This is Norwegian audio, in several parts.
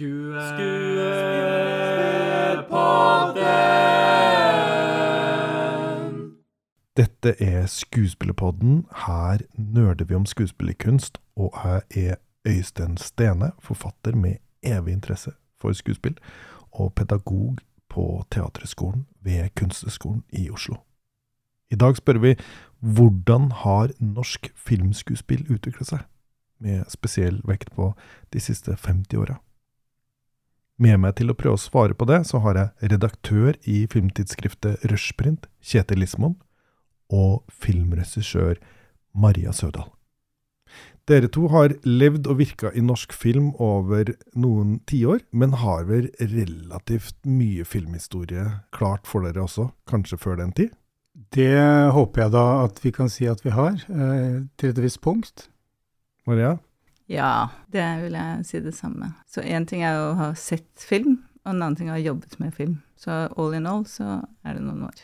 Skue... Skuespillerpodden! Dette er Skuespillerpodden. Her nerder vi om skuespillerkunst, og jeg er Øystein Stene, forfatter med evig interesse for skuespill, og pedagog på Teaterhøgskolen ved Kunsthøgskolen i Oslo. I dag spør vi hvordan har norsk filmskuespill utviklet seg, med spesiell vekt på de siste 50 åra. Med meg til å prøve å svare på det, så har jeg redaktør i filmtidsskriftet Rushprint, Kjetil Lismoen, og filmregissør Maria Sødal. Dere to har levd og virka i norsk film over noen tiår, men har vel relativt mye filmhistorie klart for dere også, kanskje før den tid? Det håper jeg da at vi kan si at vi har, eh, til et visst punkt. Maria? Ja, det vil jeg si det samme. Så én ting er å ha sett film, og en annen ting er å ha jobbet med film. Så all in all så er det noen år.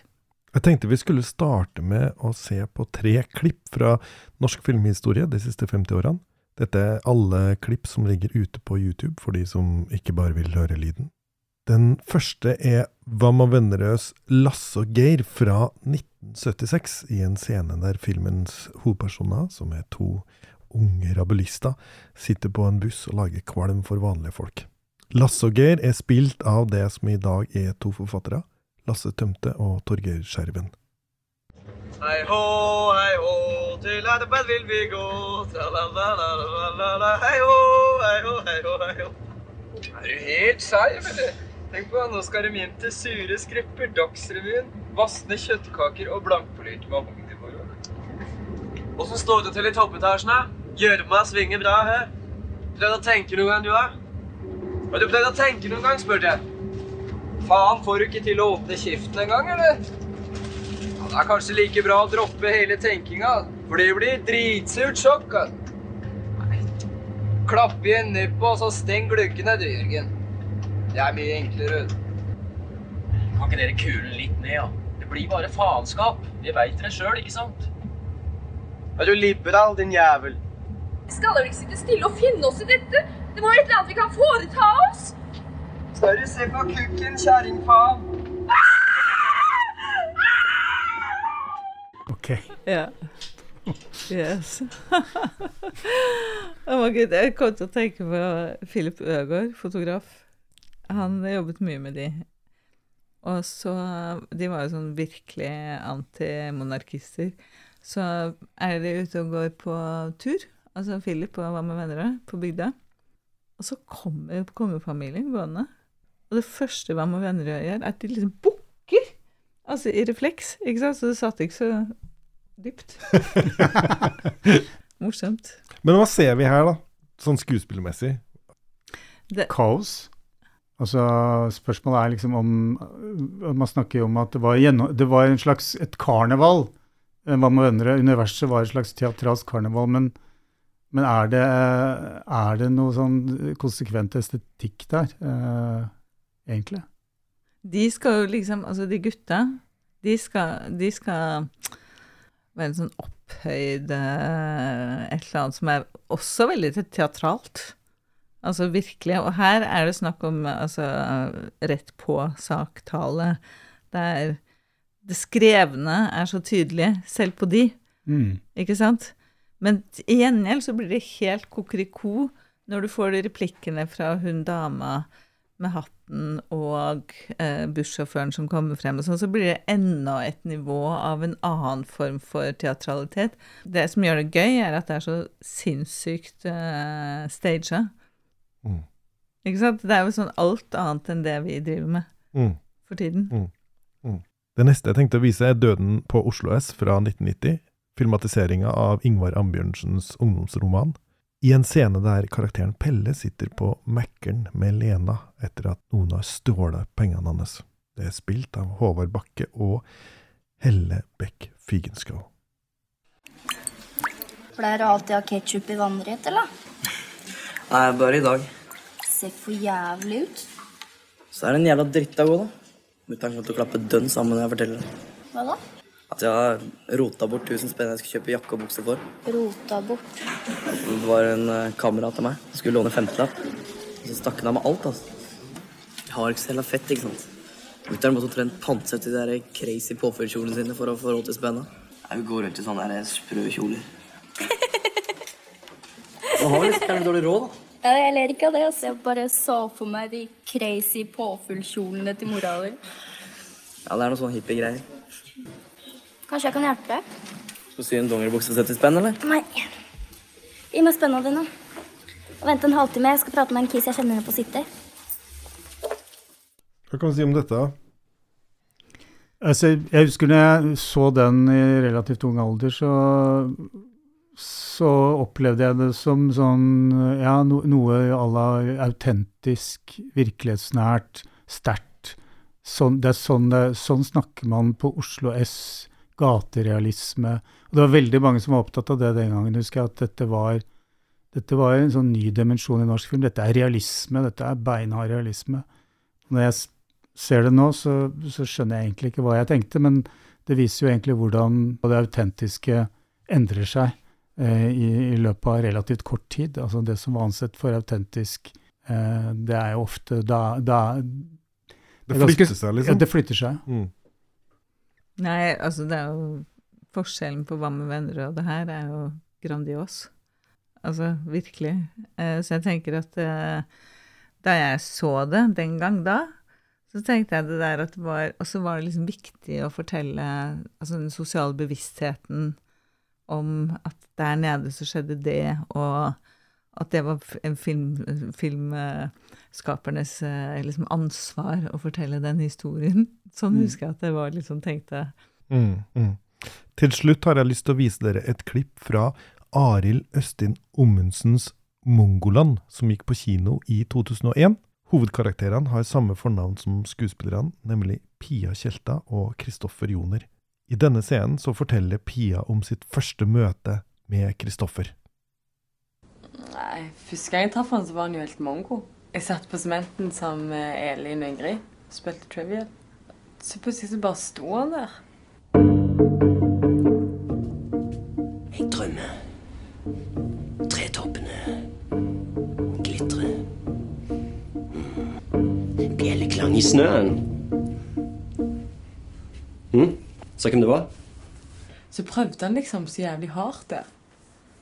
Jeg tenkte vi skulle starte med å se på tre klipp fra norsk filmhistorie de siste 50 årene. Dette er alle klipp som ligger ute på YouTube for de som ikke bare vil høre lyden. Den første er Wamma Vennerøds Lasse og Geir fra 1976, i en scene der filmens hovedpersoner, som er to unge rabulister, sitter på en buss og lager kvalm for vanlige folk. Lasse og Geir er spilt av det som i dag er to forfattere, Lasse Tømte og Torgeir Skjerven. Hei hå, hei hå, til Eidebed vil vi gå. Tra-la-la-la-la-la-la. Hei hå, hei hå, hei hå, hei hå. Er du helt skeiv, eller? Tenk på, nå skal de inn til sure skrepper, Dagsrevyen, vassende kjøttkaker og blankpolerte mahogniforhold. Åssen står det til i toppetasjene? da? Gjørma svinger bra, her. Prøvd å tenke noen gang, du, òg? Har du prøvd å tenke noen gang, spurte jeg. Faen, får du ikke til å åpne kjeften engang, eller? Ja, det er kanskje like bra å droppe hele tenkinga, for det blir dritsurt sjokk. Nei. Klapp igjen nedpå, og så steng gluggene, du, Jørgen. Det er mye enklere. Kan ikke dere kule litt ned, ja? Det blir bare faenskap. Det veit dere sjøl, ikke sant? Er du liberal, din jævel? Vi skal vel ikke sitte stille og finne oss i dette? Det må jo et eller annet vi kan foreta oss? Du se på kukken, kjerringfaen? Ok. Ja. Yes. oh my God, jeg kom til å tenke på Philip Øgård, fotograf. Han jobbet mye med de. Og så De var jo sånn virkelig antimonarkister. Så er de ute og går på tur, altså Philip og hva med venner, på bygda. Og så kommer kongefamilien gående. Og det første hva med venner gjør, er at de liksom bukker! Altså i refleks, ikke sant? Så det satt ikke så dypt. Morsomt. Men hva ser vi her, da? Sånn skuespillermessig. Det, Kaos. Altså, spørsmålet er liksom om Man snakker jo om at det var, gjennom, det var en slags et karneval. Eh, Hva med venner? Universet var et slags teatralsk karneval, men, men er, det, er det noe sånn konsekvent estetikk der, eh, egentlig? de skal jo liksom Altså, de gutta, de skal, de skal være en sånn opphøyd eh, Et eller annet som er også veldig teatralt. Altså virkelig. Og her er det snakk om altså rett på saktale. Det er Det skrevne er så tydelig, selv på de. Mm. Ikke sant? Men i gjengjeld så blir det helt kokeriko når du får de replikkene fra hun dama med hatten og eh, bussjåføren som kommer frem, og sånn, så blir det enda et nivå av en annen form for teatralitet. Det som gjør det gøy, er at det er så sinnssykt eh, staged. Mm. Ikke sant? Det er jo sånn alt annet enn det vi driver med Mm. for tiden. Det neste jeg tenkte å vise, er Døden på Oslo S fra 1990. Filmatiseringa av Ingvar Ambjørnsens ungdomsroman. I en scene der karakteren Pelle sitter på Mækkern med Lena etter at noen har stjålet pengene hans. Det er spilt av Håvard Bakke og Helle Bech Figenschou. Pleier du alltid å ha ketsjup i vannrett, eller? Nei, bare i dag. Ser for jævlig ut. Så er den jævla dritta god, da. Mutter'n kommer til å klappe dønn sammen når jeg forteller det. Hva da? At jeg har rota bort 1000 spenn jeg skulle kjøpe jakke og bukse for. Rota bort. Det var en eh, kamerat av meg som skulle låne 50-lapp. Og så stakk hun av med alt, altså. Jeg har ikke så hella fett, ikke sant. Mutter'n måtte omtrent pantsette de der crazy påførkjolene sine for å få råd til spenna. Hun går rundt i sånne der sprø kjoler. Nå har vi litt dårlig råd, da. Ja, jeg ler ikke av det. Altså. Jeg bare så for meg de crazy påfuglkjolene til mora di. Ja, det er noe sånn hippie-greier. Kanskje jeg kan hjelpe deg? Skal du sy en dongeribukse og sette i spenn, eller? Nei. Gi meg spenna di nå. Og Vent en halvtime. Jeg skal prate med en kis jeg kjenner på City. Hva kan du si om dette? Altså, jeg husker når jeg så den i relativt ung alder, så, så opplevde jeg det som sånn Ja, no, noe à la autentisk, virkelighetsnært, sterkt. Sånn, sånn, sånn snakker man på Oslo S. Gaterealisme. Og det var veldig mange som var opptatt av det den gangen. husker jeg, at dette var, dette var en sånn ny dimensjon i norsk film. Dette er realisme. Dette er beinhard realisme. Når jeg ser det nå, så, så, skjønner jeg egentlig ikke hva jeg tenkte, men det viser jo egentlig hvordan det autentiske endrer seg i, i, løpet av relativt kort tid. Altså det som var ansett for autentisk, eh, det er jo ofte da, da Det flytter seg, liksom? Ja, det flytter seg. Mm. Nei, altså det er jo Forskjellen på Hva med venner og det her er jo grandios. Altså virkelig. Eh, så jeg tenker at eh, da jeg så det den gang da, så tenkte jeg det der at det var Og så var det liksom viktig å fortelle altså den sosiale bevisstheten om at der nede så skjedde det, og at det var en film, filmskapernes liksom ansvar å fortelle den historien. Sånn husker jeg at det var liksom tenkte. Mm, mm. Til slutt har jeg lyst til å vise dere et klipp fra Arild Østin Ommundsens Mongoland, som gikk på kino i 2001. Hovedkarakterene har samme fornavn som skuespillerne, nemlig Pia Tjelta og Kristoffer Joner. I denne scenen så forteller Pia om sitt første møte med Kristoffer. Nei, Første gang jeg traff han, så var han jo helt mongo. Jeg satt på sementen sammen med Elin og Ingrid og spilte trivial. Så plutselig så bare sto han der. Jeg drømmer. Tretoppene glitrer. Mm. Bjelleklang i snøen. Mm. Så hvem det var? Så prøvde han liksom så jævlig hardt der.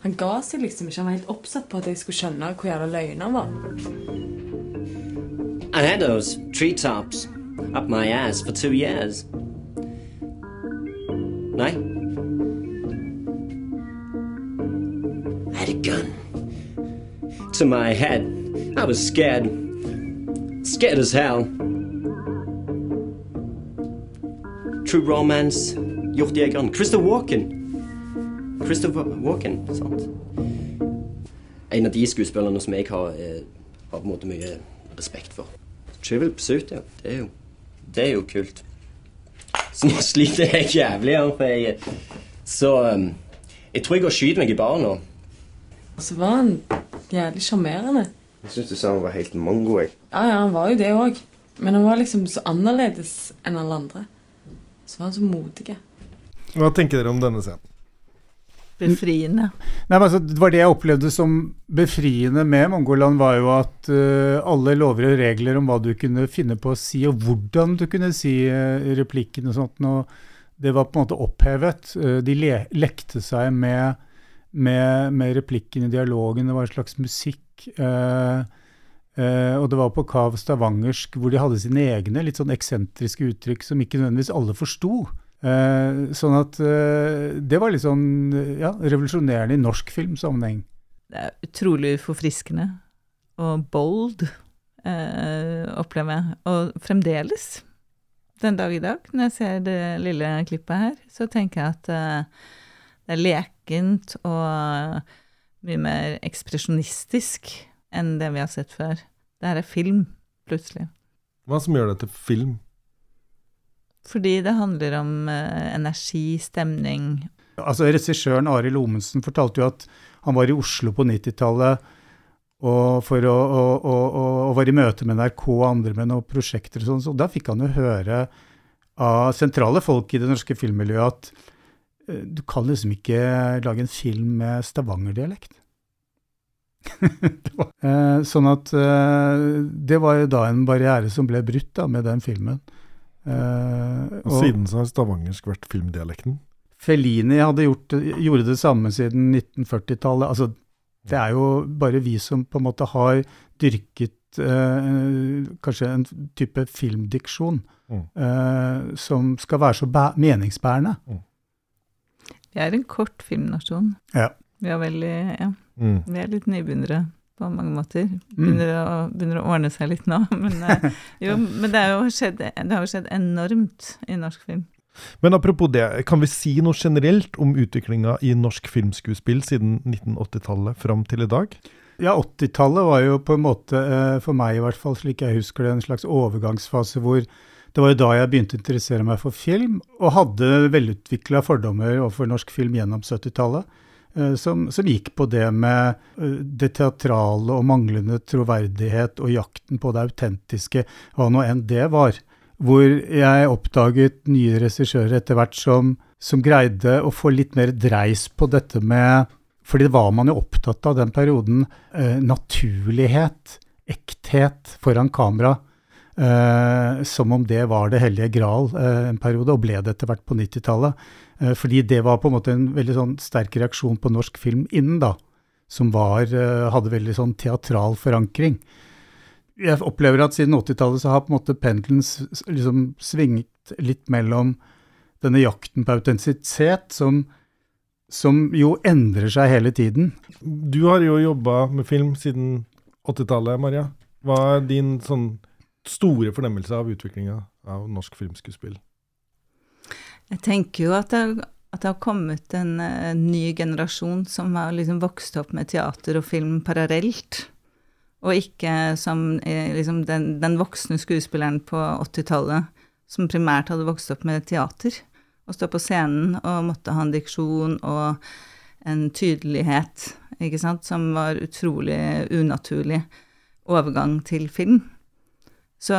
Han ga seg liksom ikke. Han var helt oppsatt på at jeg skulle skjønne hvor jævla løgn han var. I had those treetops up my ass for two years. Nei. I had a gun to my head. I was scared. Scared as hell. True Romance, Hjortjegeren. Christopher Walken. Christopher Walken, sant? En av de skuespillerne som jeg har, eh, har på en måte mye respekt for. Trivial Pursuit, ja. Det er jo, det er jo kult. Så nå sliter jeg jævlig her, for jeg Så um, jeg tror jeg går og skyter meg i baren nå. Og så var han jævlig sjarmerende. Jeg syns du sa han var helt mongo, jeg. Ja, ja, han var jo det òg. Men han var liksom så annerledes enn alle andre. Så var han så modig. Hva tenker dere om denne scenen? Befriende. Nei, men altså, det var det jeg opplevde som befriende med Mongoland, var jo at uh, alle lover og regler om hva du kunne finne på å si, og hvordan du kunne si uh, replikken og sånt, og det var på en måte opphevet. Uh, de le lekte seg med, med, med, replikken i dialogen, det var en slags musikk. Og det var på Kav stavangersk, hvor de hadde sine egne litt sånn eksentriske uttrykk som ikke nødvendigvis alle forsto. Uh, sånn at uh, det var litt sånn ja, revolusjonerende i norsk filmsammenheng. Det er utrolig forfriskende og bold, uh, opplever jeg. Og fremdeles, den dag i dag, når jeg ser det lille klippet her, så tenker jeg at det er lekent og mye mer ekspresjonistisk enn det vi har sett før. Det her er film, plutselig. Hva som gjør det til film? Fordi det handler om uh, energi, stemning. Altså Regissøren Arild Omundsen fortalte jo at han var i Oslo på 90-tallet for å, å, å, å, være i møte med NRK og andre med noen prosjekter og sånn. Så da fikk han jo høre av sentrale folk i det norske filmmiljøet at uh, du kan liksom ikke lage en film med stavangerdialekt. Eh, sånn at eh, det var jo da en barriere som ble brutt da, med den filmen. Eh, Og siden så har stavangersk vært filmdialekten. Fellini hadde gjort, gjorde det samme siden 1940-tallet. Altså, det er jo bare vi som på en måte har dyrket eh, kanskje en type filmdiksjon Mm. eh, som skal være så bæ meningsbærende. Vi er en kort filmnasjon. Ja. Vi er veldig Ja. Mm. Vi er litt nybegynnere på mange måter. Mm. Begynner, å, begynner å ordne seg litt nå. Men, eh, jo, men det, er jo skjedd, det har jo skjedd enormt i norsk film. Men apropos det, kan vi si noe generelt om utviklinga i norsk filmskuespill siden 1980-tallet fram til i dag? Ja, 80-tallet var jo på en måte, eh, for meg i hvert fall, slik jeg husker det, en slags overgangsfase hvor det var jo da jeg begynte å interessere meg for film, og hadde velutvikla fordommer overfor norsk film gjennom 70-tallet. Eh, Som, som gikk på det med eh, det teatrale og manglende troverdighet og jakten på det autentiske, hva nå enn det var. Hvor jeg oppdaget nye regissører etter hvert som, som greide å få litt mer dreis på dette med fordi det var man jo opptatt av den perioden. Eh, naturlighet, ekthet foran kamera. Eh, som om det var det hellige gral eh, en periode, og ble det etter hvert på 90-tallet. Eh, fordi det var på en måte en veldig sånn sterk reaksjon på norsk film innen da. Som var, eh, hadde veldig sånn teatral forankring. Jeg opplever at siden 80-tallet så har på en måte pendelen liksom svingt litt mellom denne jakten på autentisitet, som som jo endrer seg hele tiden. Du har jo jobba med film siden 80-tallet, Maria. Hva er din sånn store fornemmelse av utviklinga av norsk filmskuespill? Jeg tenker jo at det, at det har kommet en en, ny generasjon som har liksom vokst opp med teater og film parallelt. Og ikke som eh, liksom den, den voksne skuespilleren på 80-tallet som primært hadde vokst opp med teater. Og stå på scenen og måtte ha en diksjon og en tydelighet, ikke sant, som var utrolig unaturlig overgang til film. Så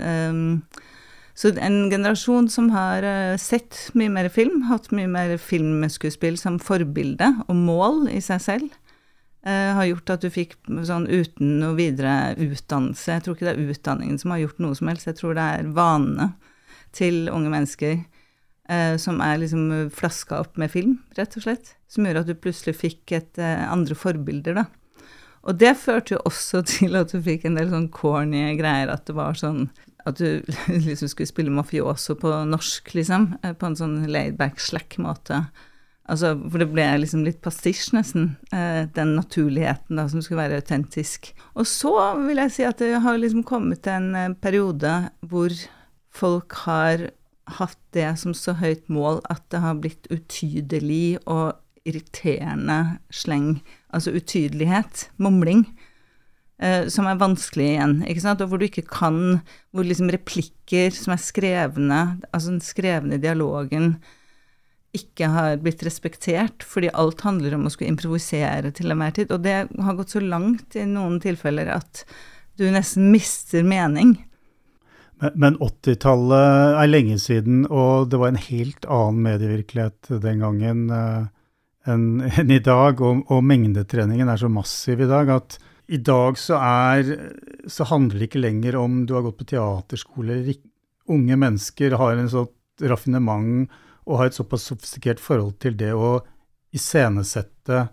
ehm, så en generasjon som har eh, sett mye mer film, hatt mye mer filmskuespill som forbilde og mål i seg selv, eh, har gjort at du fikk sånn uten noe videre utdannelse Jeg tror ikke det er utdanningen som har gjort noe som helst, jeg tror det er vanene til unge mennesker eh, som er liksom flaska opp med film, rett og slett. Som gjør at du plutselig fikk et andre forbilder, da. Og det førte jo også til at du fikk en del sånn corny greier, at det var sånn at du liksom skulle spille mafioso på norsk, liksom. eh, På en sånn laidback, slack måte. Altså, for det ble liksom litt pastisj, nesten. Eh, den naturligheten da, som skulle være autentisk. Og så vil jeg si at det har liksom kommet en eh, periode hvor folk har hatt det som så høyt mål at det har blitt utydelig og irriterende sleng. Altså utydelighet, mumling som er vanskelig igjen, ikke sant, og hvor du ikke kan Hvor liksom replikker som er skrevne, altså den skrevne dialogen, ikke har blitt respektert, fordi alt handler om å skulle improvisere til enhver tid. Og det har gått så langt i noen tilfeller at du nesten mister mening. Men, men 80-tallet er lenge siden, og det var en helt annen medievirkelighet den gangen eh, enn i dag. Og, og mengdetreningen er så massiv i dag at i dag så er Så handler det ikke lenger om du har gått på teaterskole eller ikke. Unge mennesker har en sånt raffinement og har et såpass sofistikert forhold til det å iscenesette,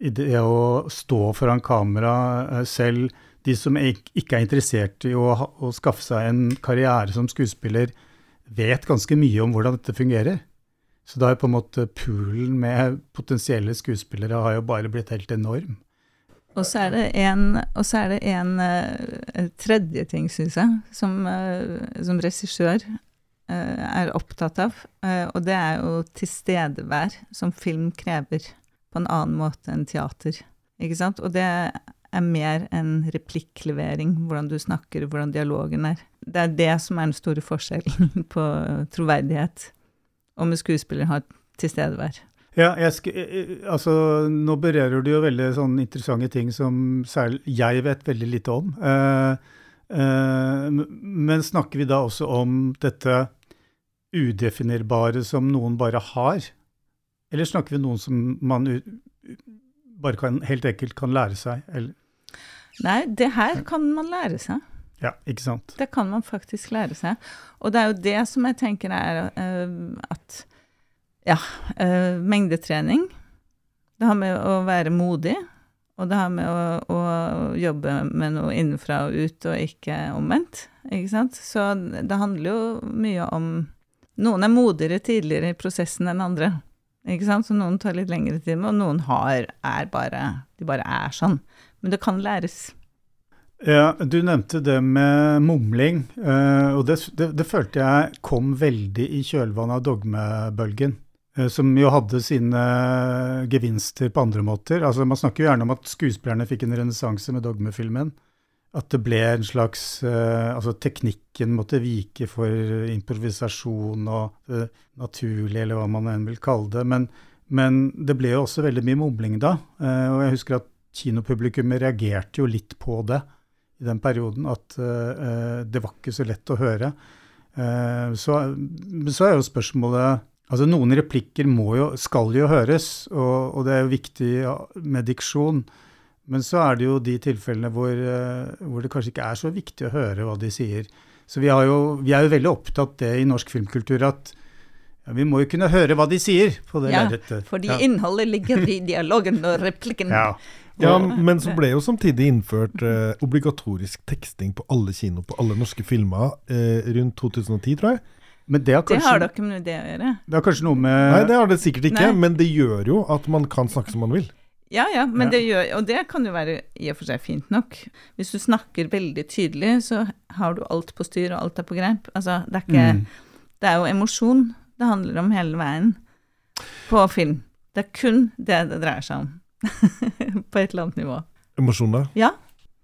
i det å stå foran kamera eh, selv. De som ikke er interessert i å, å skaffe seg en karriere som skuespiller, vet ganske mye om hvordan dette fungerer. Så da er på en måte poolen med potensielle skuespillere har jo bare blitt helt enorm. Og så er det en, er det en uh, tredje ting, syns jeg, som, uh, som regissør uh, er opptatt av. og det er jo tilstedevær, som film krever, på en annen måte enn teater. Ikke sant? Og det er mer enn replikklevering, hvordan du snakker, hvordan dialogen er. Det er det som er den store forskjellen på troverdighet, om en skuespiller har tilstedevær. Ja, eh, eh, altså, nå berører du jo veldig sånne interessante ting som særlig jeg vet veldig lite om. Uh, uh, men snakker vi da også om dette udefinerbare som noen bare har? Eller snakker vi om noen som man bare kan, helt enkelt kan lære seg? Eller, Nei, det her kan man lære seg. ja, ikke sant? Det kan man faktisk lære seg. Og det er jo det som jeg tenker er uh, at ja, Uh, mengdetrening. Det har med å være modig, og det har med å, å jobbe med noe innenfra og ut, og ikke omvendt. Ikke sant? Så det handler jo mye om Noen er modigere tidligere i prosessen enn andre. Ikke sant? Så noen tar litt lengre tid og noen har, er bare De bare er sånn. Men det kan læres. Ja, Du nevnte det med mumling, eh, og det, det, det følte jeg kom veldig i kjølvannet av dogmebølgen. Eh, Som jo hadde sine gevinster på andre måter. Altså Man snakker jo gjerne om at skuespillerne fikk en renessanse med dogmefilmen. At det ble en slags eh, Altså teknikken måtte vike for improvisasjon og uh, naturlig, eller hva man enn vil kalle det. Men, men det ble jo også veldig mye mumling da. eh, Og jeg husker at kinopublikummet reagerte jo litt på det i den perioden, at uh, det var ikke så lett å høre. Uh, så, så er jo spørsmålet Altså Noen replikker må jo, skal jo høres, og, og det er jo viktig med diksjon. Men så er det jo de tilfellene hvor, eh, hvor det kanskje ikke er så viktig å høre hva de sier. Så vi, har jo, vi er jo veldig opptatt det i norsk filmkultur at ja, vi må jo kunne høre hva de sier på det Ja, lerretet. fordi Ja. innholdet ligger i dialogen og replikken. Ja. Ja, men så ble jo samtidig innført eh, obligatorisk teksting på alle kino, på alle norske filmer, eh, rundt 2010, tror jeg. Men det har Det kanskje, har da ikke med det å gjøre. det har kanskje noe med Nei, det har det sikkert ikke, Nei. men det gjør jo at man kan snakke som man vil. Ja, ja, men Ja. det gjør, og det kan jo være i og for seg fint nok. Hvis du snakker veldig tydelig, så har du alt på styr, og alt er på greip. Altså, det er ikke Mm. Det er jo emosjon det handler om hele veien på film. Det er kun det det dreier seg om. på et eller annet nivå. Emosjoner. Ja,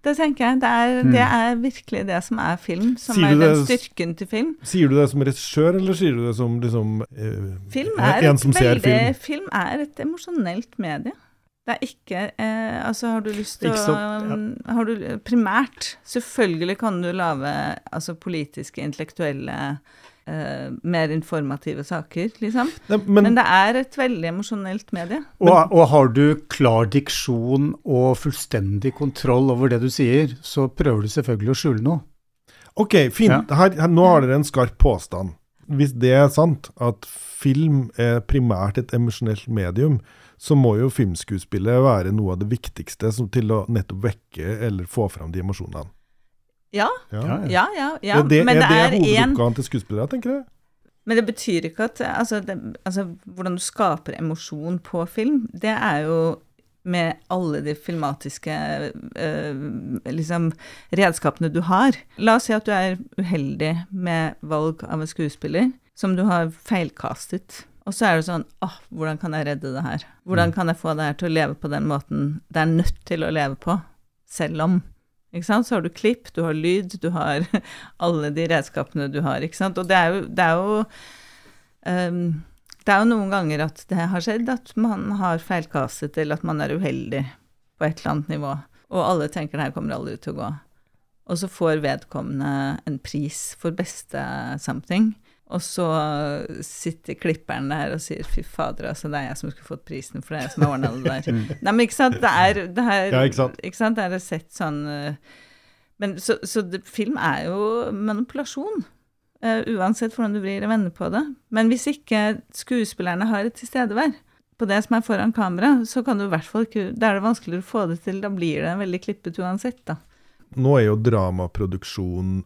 det tenker jeg. Det er, Mm. det er virkelig det som er film, som er den det- styrken til film. Sier du det som regissør, eller sier du det som liksom eh, Film er, en som ser film? film er et emosjonelt medie. Det er ikke eh, Altså, har du lyst til å ja. Har du primært Selvfølgelig kan du lage altså, politiske, intellektuelle eh, mer informative saker, liksom. Ne, Men, men, det er et veldig emosjonelt medie. Og, og har du klar diksjon og fullstendig kontroll over det du sier, så prøver du selvfølgelig å skjule noe. ok, fint. Her, her, nå har dere en skarp påstand. Hvis det er sant, at film er primært et emosjonelt medium, så må jo filmskuespillet være noe av det viktigste som, til å nettopp vekke eller få fram de emosjonene. Ja, Ja. Ja, ja. ja. er det, men det er det hovedoppgaven til skuespillere, tenker jeg? Men det betyr ikke at altså, det, altså, hvordan du skaper emosjon på film, det er jo med alle de filmatiske øh, liksom, redskapene du har. La oss si at du er uheldig med valg av en skuespiller som du har feilkastet. Og så er det sånn åh, hvordan kan jeg redde det her? Hvordan kan jeg få det her til å leve på den måten det er nødt til å leve på, selv om? Så har du klipp, du har lyd, du har alle de redskapene du har. Og det er jo, det er jo um, det er jo noen ganger at det har skjedd at man har feilkastet, eller at man er uheldig på et eller annet nivå, og alle tenker det her kommer aldri til å gå. Og så får vedkommende en pris for beste something, og så sitter klipperen der og sier 'fy fader, altså, det er jeg som skulle fått prisen, for det er jeg som har ordna det der'. Nei, men ikke sant, det er det her, Ja, ikke sant. Ikke sant, det er sett sånn eh, men Så, så det, film er jo manipulasjon. Uh, uansett hvordan du vrir og vender på det. Men hvis ikke skuespillerne har et tilstedevær på det som er foran kamera, så kan du i hvert fall ikke Da er det vanskeligere å få det til. Da blir det veldig klippet uansett, da. Nå er jo dramaproduksjonen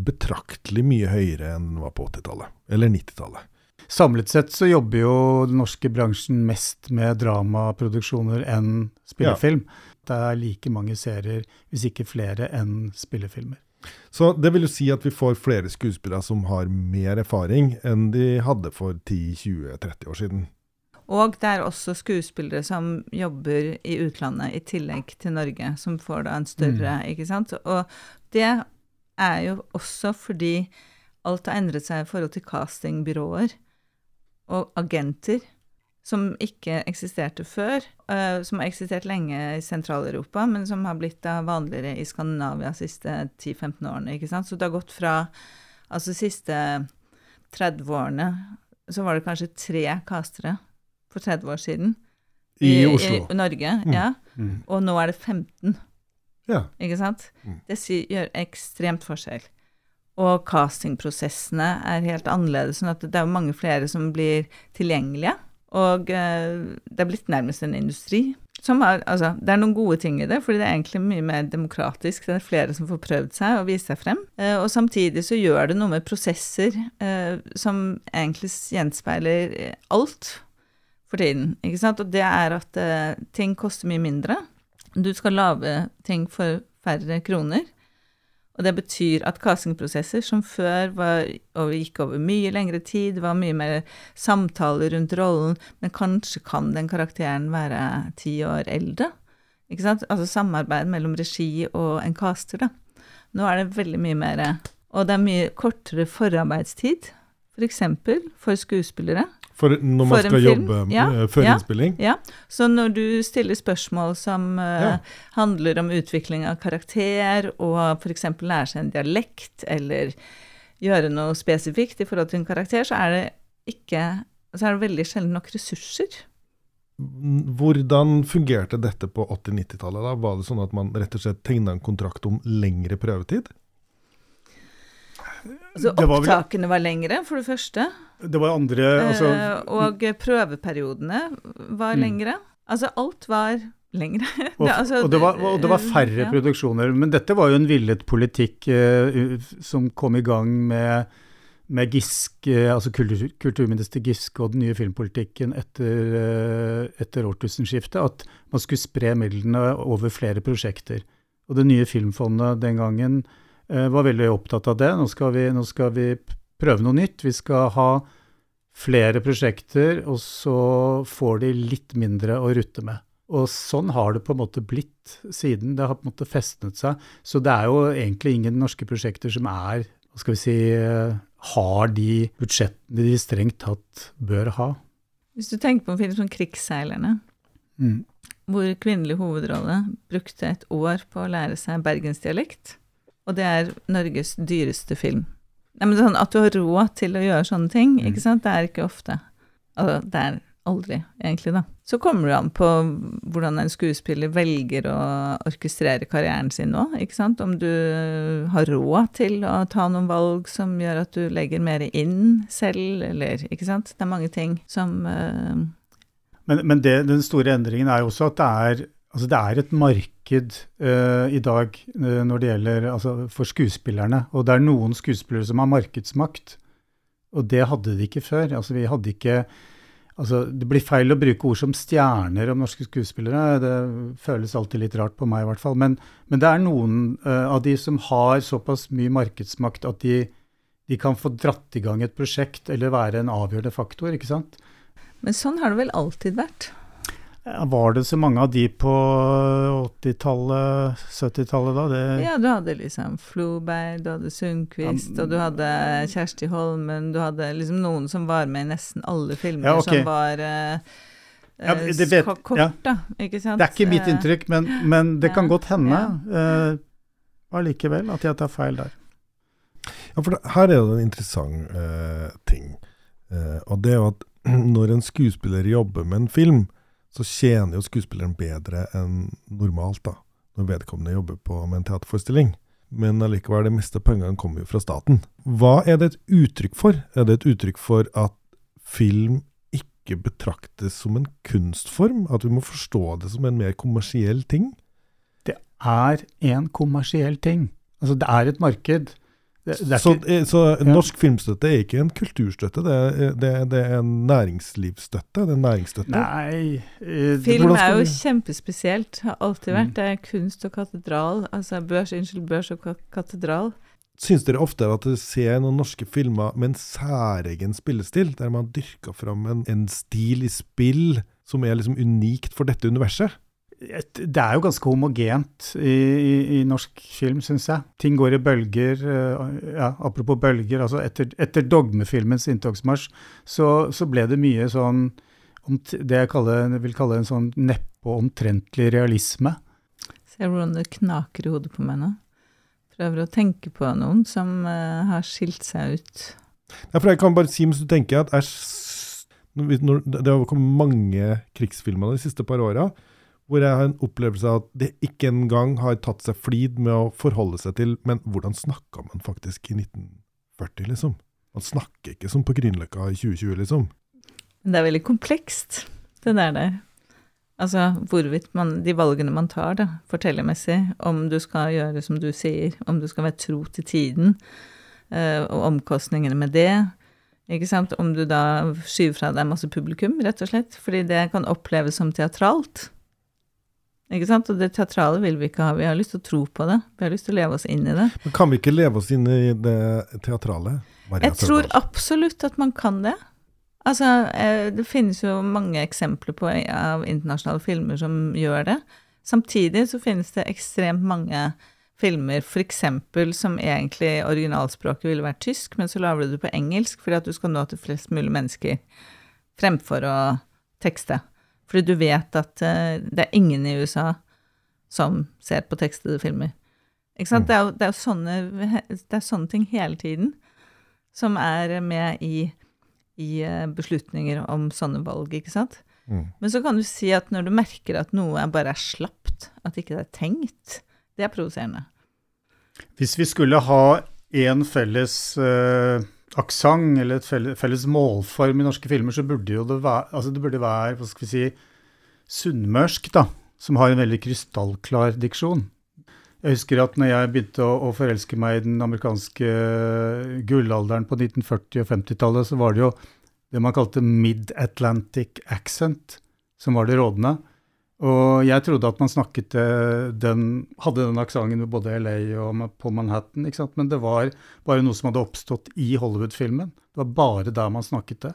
betraktelig mye høyere enn den var på 80-tallet. Eller 90-tallet. Samlet sett så jobber jo den norske bransjen mest med dramaproduksjoner enn spillefilm. Det er like mange serier, hvis ikke flere, enn spillefilmer. Så det vil jo si at vi får flere skuespillere som har mer erfaring enn de hadde for 10-20-30 år siden. Og det er også skuespillere som jobber i utlandet i tillegg til Norge, som får da en større, ikke sant. Og det er jo også fordi alt har endret seg i forhold til castingbyråer og agenter, som ikke eksisterte før, eh, som har eksistert lenge i Sentral-Europa, men som har blitt vanligere i Skandinavia de siste 10-15 årene, ikke sant. Så det har gått fra altså de siste 30 årene, så var det kanskje tre castere for 30 år siden. I Oslo. I Norge, Mm. ja. Mm. Og nå er det 15. Ja. Ikke sant? Mm. Det gjør ekstremt forskjell. Og castingprosessene er helt annerledes, sånn at det er jo mange flere som blir tilgjengelige. Og eh, det er blitt nærmest en industri. Som har, altså, det er noen gode ting i det, fordi det er egentlig mye mer demokratisk. Det er flere som får prøvd seg og vist seg frem. Eh, og samtidig så gjør det noe med prosesser eh, som egentlig gjenspeiler alt for tiden. Ikke sant? Og det er at eh, ting koster mye mindre. Du skal lage ting for færre kroner. Og det betyr at castingprosesser som før var, gikk over mye lengre tid, var mye mer samtaler rundt rollen, men kanskje kan den karakteren være ti år eldre? Ikke sant? Altså samarbeid mellom regi og en caster, da. Nå er det veldig mye mer Og det er mye kortere forarbeidstid, for eksempel for skuespillere. For når man For skal film. jobbe Ja, eh, før ja, innspilling? Ja. Så når du stiller spørsmål som eh, Ja. handler om utvikling av karakter, og f.eks. lære seg en dialekt, eller gjøre noe spesifikt i forhold til en karakter, så er det ikke så er det veldig sjelden nok ressurser. Hvordan fungerte dette på 80-90-tallet? da? Var det sånn at man rett og slett tegna en kontrakt om lengre prøvetid? Altså, Det var vel- opptakene var lengre, for det første. Det var andre altså, Eh, og prøveperiodene var Mm. lengre. Altså, alt var lengre. Og, Det- altså, og, det var, og det var færre ja. produksjoner. Men dette var jo en villet politikk eh, som kom i gang med, med Giske, altså kultur, kulturminister Giske og den nye filmpolitikken etter, eh, etter årtusenskiftet, at man skulle spre midlene over flere prosjekter. Og det nye filmfondet den gangen eh, var veldig opptatt av det. Nå skal, vi, nå skal vi prøve noe nytt. Vi skal ha flere prosjekter, og så får de litt mindre å rutte med. Og sånn har det på en måte blitt siden. Det har på en måte festnet seg. Så det er jo egentlig ingen norske prosjekter som er, hva skal vi si, eh, har de budsjettene de strengt tatt bør ha. Hvis du tenker på en film som 'Krigsseilerne', Mm. hvor kvinnelig hovedrolle brukte et år på å lære seg bergensdialekt, og det er Norges dyreste film. Nei, men sånn At du har råd til å gjøre sånne ting, Mm. ikke sant, det er ikke ofte. Altså, det er aldri, egentlig, da. Så kommer det an på hvordan en skuespiller velger å orkestrere karrieren sin nå, ikke sant. Om du har råd til å ta noen valg som gjør at du legger mer inn selv, eller Ikke sant. Det er mange ting som uh... Men, men det, den store endringen er jo også at det er, altså det er et marked eh, i dag uh, når det gjelder altså for skuespillerne. Og det er noen skuespillere som har markedsmakt, og det hadde de ikke før. Altså vi hadde ikke altså Det blir feil å bruke ord som stjerner om norske skuespillere. Det føles alltid litt rart på meg, i hvert fall. Men, men det er noen uh, av de som har såpass mye markedsmakt at de, de kan få dratt i gang et prosjekt eller være en avgjørende faktor, ikke sant? Men sånn har det vel alltid vært? Ja, Var det så mange av de på 80-tallet, 70-tallet da? Det, Ja, du hadde liksom Floberg, du hadde Sundquist, og du hadde Kjersti Holmen, du hadde liksom noen som var med i nesten alle filmer Ja, okay. som var eh, Ja, eh, det vet- kort, ja. da, ikke sant? det er ikke mitt Eh, inntrykk, men, men det kan godt hende ja. eh, at jeg tar feil der. Ja, for det, her er det en interessant eh, ting. Eh, og det er jo at når en skuespiller jobber med en film, så tjener jo skuespilleren bedre enn normalt, da. Når vedkommende jobber på med en teaterforestilling. Men allikevel, det meste pengene kommer jo fra staten. Hva er det et uttrykk for? Er det et uttrykk for at film ikke betraktes som en kunstform? At vi må forstå det som en mer kommersiell ting? Det er en kommersiell ting. Altså, det er et marked. Det, det er så, ikke, eh, så norsk filmstøtte er ikke en kulturstøtte, det er, det, det er en næringslivsstøtte? Det er næringsstøtte? nei eh, det- Film er jo vi- kjempespesielt, har alltid vært. Mm. Det er kunst og katedral, altså børs, unnskyld, børs og katedral. Syns dere ofte at dere ser noen norske filmer med en særegen spillestil, der man dyrker fram en, en stil i spill som er liksom unikt for dette universet? Et, det er jo ganske homogent i, i, i norsk film, syns jeg. Ting går i bølger. eh, ja, apropos bølger, altså etter, etter dogmefilmens inntogsmarsj, så, så ble det mye sånn det jeg, kaller, jeg vil kalle en sånn neppe og omtrentlig realisme. Ser du hvordan det knaker i hodet på meg nå. Prøver å tenke på noen som uh, har skilt seg ut. Ja, for jeg kan bare si, hvis du tenker at æsj når, når, Det har kommet mange krigsfilmer de siste par åra hvor jeg har en opplevelse av at det ikke engang har tatt seg flid med å forholde seg til Men hvordan snakka man faktisk i 1940, liksom? Man snakker ikke som på Grünerløkka i 2020, liksom. Det er veldig komplekst, det der der. Altså hvorvidt man, de valgene man tar, da, fortellermessig, om du skal gjøre som du sier, om du skal være tro til tiden, eh, og omkostningene med det. Ikke sant? Om du da skyver fra deg masse publikum, rett og slett, fordi det kan oppleves som teatralt. Ikke sant? Og det teatrale vil vi ikke ha. Vi har lyst til å tro på det. Vi har lyst til å leve oss inn i det. Men kan vi ikke leve oss inn i det teatrale? Maria Jeg tror absolutt at man kan det. Altså, eh, det finnes jo mange eksempler på av internasjonale filmer som gjør det. Samtidig så finnes det ekstremt mange filmer, for eksempel som egentlig originalspråket ville vært tysk, men så lager du det på engelsk fordi at du skal nå til flest mulig mennesker, fremfor å tekste. Fordi du vet at eh, det er ingen i USA som ser på tekstede filmer. Ikke sant? Det, er jo, det, er sånne, det er sånne ting hele tiden som er med i, i eh, beslutninger om sånne valg, ikke sant? Mm. Men så kan du si at når du merker at noe bare er slapt, at ikke det er tenkt, det er provoserende. Hvis vi skulle ha én felles uh, aksent eller et felles, målform i norske filmer, så burde jo det være, altså det burde være hva skal vi si, sunnmørsk, da, som har en veldig krystallklar diksjon. Jeg husker at når jeg begynte å, å forelske meg i den amerikanske gullalderen på 1940- og 50-tallet, så var det jo det man kalte mid-Atlantic accent som var det rådende. Og jeg trodde at man snakket eh, den, hadde den aksenten både LA og på Manhattan, ikke sant? men det var bare noe som hadde oppstått i Hollywood-filmen. Det var bare der man snakket det.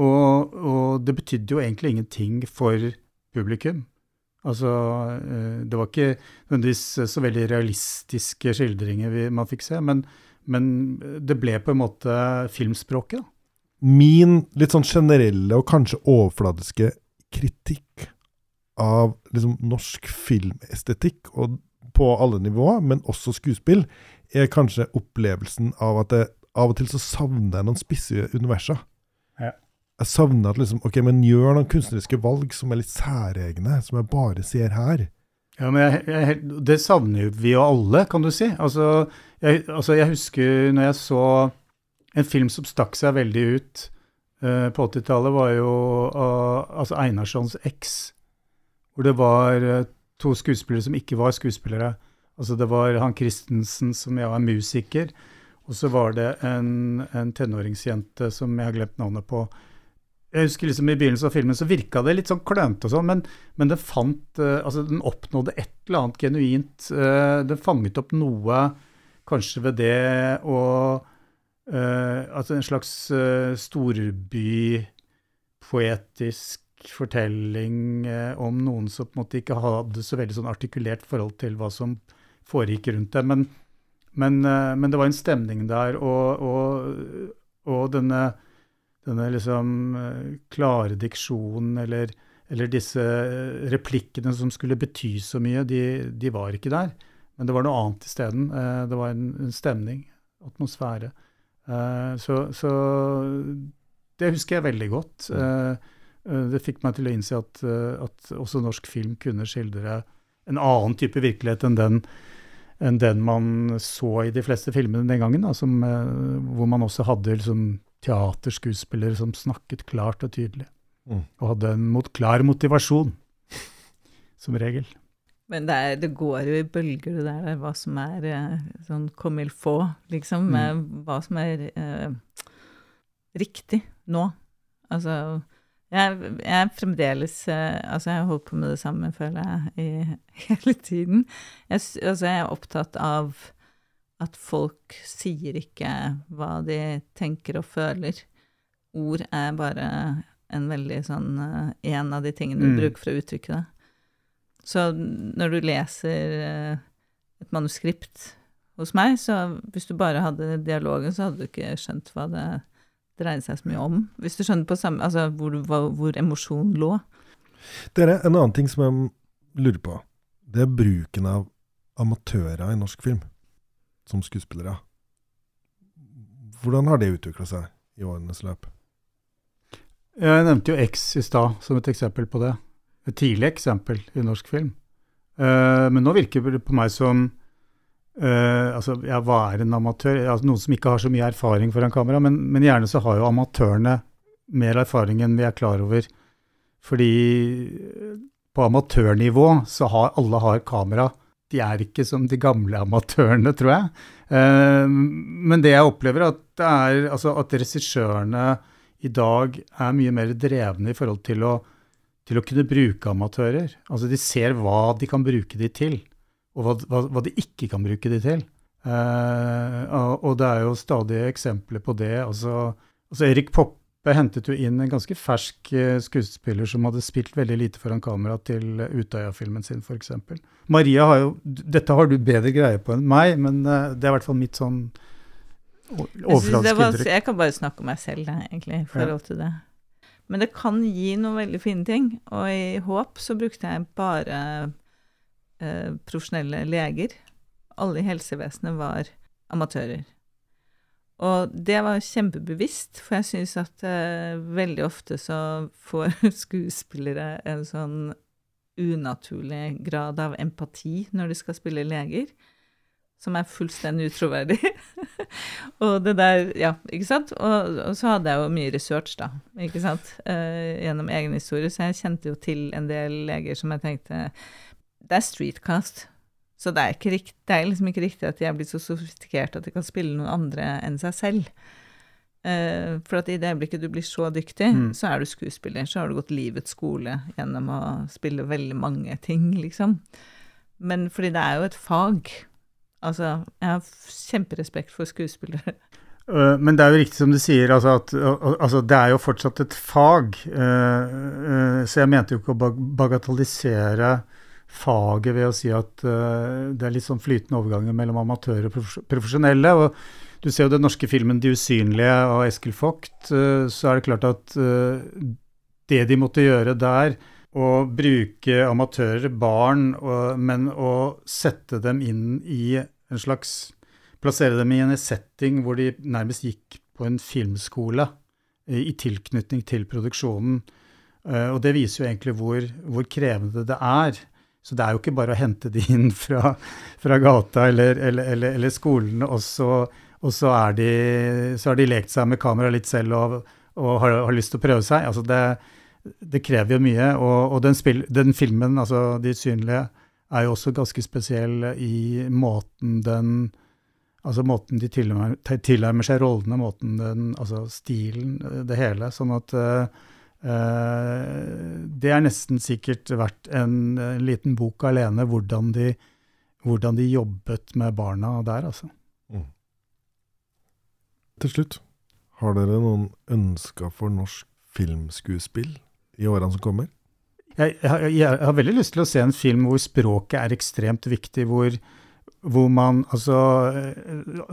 Og, og det betydde jo egentlig ingenting for publikum. Altså, eh, det var ikke nødvendigvis så veldig realistiske skildringer vi, man fikk se, men, men det ble på en måte filmspråket. da. Min litt sånn generelle og kanskje overfladiske kritikk av liksom norsk filmestetikk, og på alle nivåer, men også skuespill, er kanskje opplevelsen av at det, av og til så savner jeg noen spisse universer. Ja. Jeg savner at liksom, ok, men gjør noen kunstneriske valg som er litt særegne, som jeg bare ser her. Ja, men jeg, jeg, Det savner jo vi jo alle, kan du si. Altså jeg, altså, jeg husker når jeg så en film som stakk seg veldig ut uh, på 80-tallet, var jo uh, altså Einarssons X. Hvor det var eh, to skuespillere som ikke var skuespillere. Altså Det var han Christensen, som jeg var musiker, og så var det en, en tenåringsjente som jeg har glemt navnet på. Jeg husker liksom I begynnelsen av filmen så virka det litt sånn klønete sånn, men, men det fant, eh, altså den oppnådde et eller annet genuint. eh, den fanget opp noe kanskje ved det å Altså en slags uh, storbypoetisk fortelling eh, om noen som på en måte ikke hadde så veldig sånn artikulert forhold til hva som foregikk rundt dem. Men, men, eh, men det var en stemning der, og, og, og denne, denne liksom eh, klare diksjonen eller, eller disse replikkene som skulle bety så mye, de, de var ikke der. Men det var noe annet isteden. Det var en, en stemning, atmosfære. Eh, så, så det husker jeg veldig godt. Eh, det fikk meg til å innse at, eh, at også norsk film kunne skildre en annen type virkelighet enn den, enn den man så i de fleste filmene den gangen, da, som, eh, hvor man også hadde liksom, teaterskuespillere som snakket klart og tydelig. Mm. Og hadde en mot, klar motivasjon, som regel. Men det, er, det går jo i bølger, det der, hva som er eh, sånn comme il faut, liksom. Mm. eh, Hva som er eh, riktig nå. Altså jeg, jeg er fremdeles eh, Altså, jeg har holdt på med det samme, føler jeg, i, hele tiden. Jeg, altså, jeg er opptatt av at folk sier ikke hva de tenker og føler. Ord er bare en veldig sånn eh, En av de tingene du Mm. bruker for å uttrykke det. Så når du leser eh, et manuskript hos meg, så hvis du bare hadde dialogen, så hadde du ikke skjønt hva det dreide seg så mye om. Hvis du skjønner på samme, altså hvor, hvor emosjonen lå. Dere, en annen ting som jeg lurer på, det er bruken av amatører i norsk film som skuespillere. Hvordan har det utvikla seg i årenes løp? Jeg nevnte jo X i stad som et eksempel på det. Et tidlig eksempel i norsk film. Uh, men nå virker det på meg som uh, Altså, ja, hva er en amatør? Altså, noen som ikke har så mye erfaring foran kamera, men, men, gjerne så har jo amatørene mer erfaring enn vi er klar over. Fordi på amatørnivå så har alle har kamera. De er ikke som de gamle amatørene, tror jeg. Uh, men det jeg opplever, at, det er, altså, at regissørene i dag er mye mer drevne i forhold til å, til å kunne bruke amatører. Altså de ser hva de kan bruke de til, og hva, hva, hva de ikke kan bruke de til. Uh, og det er jo stadig eksempler på det. Altså, altså Erik Poppe hentet jo inn en ganske fersk eh, skuespiller som hadde spilt veldig lite foran kamera til Utøya-filmen sin, f.eks. Maria har jo Dette har du bedre greie på enn meg, men uh, det er i hvert fall mitt sånn overfladisk Jeg kan bare snakke om meg selv, da, egentlig, i forhold til det. Men det kan gi noen veldig fine ting. Og i Håp så brukte jeg bare eh, profesjonelle leger. Alle i helsevesenet var amatører. Og det var kjempebevisst, for jeg syns at eh, veldig ofte så får skuespillere en sånn unaturlig grad av empati når de skal spille leger som er fullstendig utroverdig. og det der Ja, ikke sant? Og, og, så hadde jeg jo mye research, da, ikke sant, uh, gjennom egen historie, så jeg kjente jo til en del leger som jeg tenkte Det er streetcast. Så det er, ikke rikt, det er liksom ikke riktig at de er blitt så sofistikerte at de kan spille noen andre enn seg selv. Uh, for at i det øyeblikket du blir så dyktig, mm. så er du skuespiller. Så har du gått livets skole gjennom å spille veldig mange ting, liksom. Men fordi det er jo et fag. Altså, jeg har kjemperespekt for skuespillere. Øh, men det er jo riktig som du sier, altså at altså det er jo fortsatt et fag. Øh, så jeg mente jo ikke å bagatellisere faget ved å si at det er litt sånn flytende overganger mellom amatører og profesjonelle. og Du ser jo den norske filmen 'De usynlige' av Eskil Vogt. Så er det klart at det de måtte gjøre der, å bruke amatører, barn, og, men å sette dem inn i en slags Plassere dem i en setting hvor de nærmest gikk på en filmskole i tilknytning til produksjonen. Og det viser jo egentlig hvor, hvor krevende det er. Så det er jo ikke bare å hente de inn fra, fra gata eller, eller, eller, eller skolen, og så, og så, de, så, har de lekt seg med kamera litt selv og, og har, har, lyst til å prøve seg. Altså det, det krever jo mye. Og, og den, spil, den, filmen, altså 'De usynlige', er jo også ganske spesiell i måten den Altså måten de tilnærmer seg rollene, måten den Altså stilen, det hele. Sånn at uh, det er nesten sikkert verdt en, en, liten bok alene, hvordan de, hvordan de jobbet med barna der, altså. Mm. Til slutt, har dere noen ønsker for norsk filmskuespill? i årene som kommer? Jeg, jeg, jeg, har veldig lyst til å se en film hvor språket er ekstremt viktig. Hvor, hvor man altså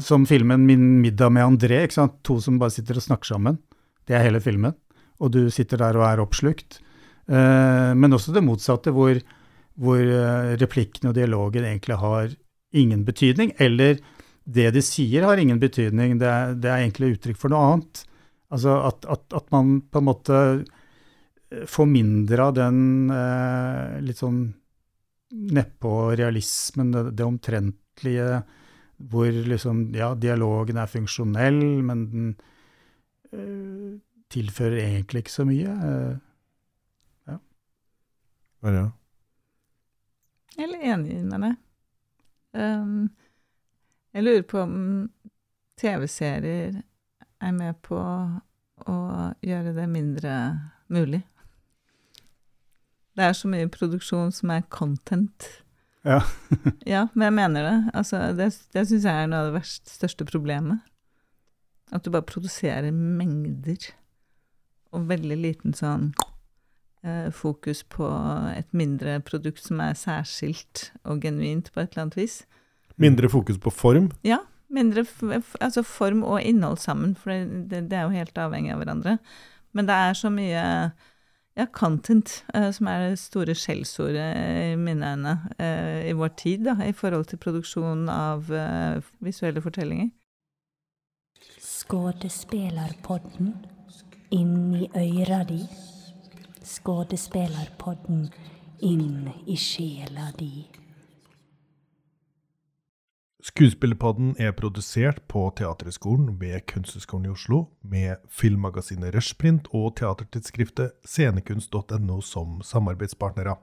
Som filmen 'Min middag med André', to som bare sitter og snakker sammen. Det er hele filmen. Og du sitter der og er oppslukt. Uh, men også det motsatte, hvor, hvor uh, replikkene og dialogen egentlig har ingen betydning. Eller det de sier, har ingen betydning. Det er, det er egentlig uttrykk for noe annet. Altså at, at, at man på en måte får mindre av den eh, litt sånn nedpå-realismen, det, det omtrentlige, hvor liksom Ja, dialogen er funksjonell, men den eh, tilfører egentlig ikke så mye. Eh, ja. det ja. Jeg er enig med deg. Um, jeg lurer på om TV-serier er med på å gjøre det mindre mulig. Det er så mye produksjon som er content. Ja. ja, men jeg mener det. Altså, det det syns jeg er noe av det verst, største problemet. At du bare produserer mengder, og veldig liten sånn eh, fokus på et mindre produkt som er særskilt og genuint på et eller annet vis. Mindre fokus på form? Ja. Mindre altså form og innhold sammen, for det, det, er jo helt avhengig av hverandre. Men det er så mye ja, content, uh, som er det store skjellsordet i mine øyne i vår tid, da, i forhold til produksjon av visuelle fortellinger. Skådespelerpodden. Inn i øyra di. Skådespelerpodden inn i sjela di. Skuespillerpodden er produsert på Teaterhøgskolen ved Kunsthøgskolen i Oslo, med filmmagasinet Rushprint og teatertidsskriftet scenekunst.no som samarbeidspartnere.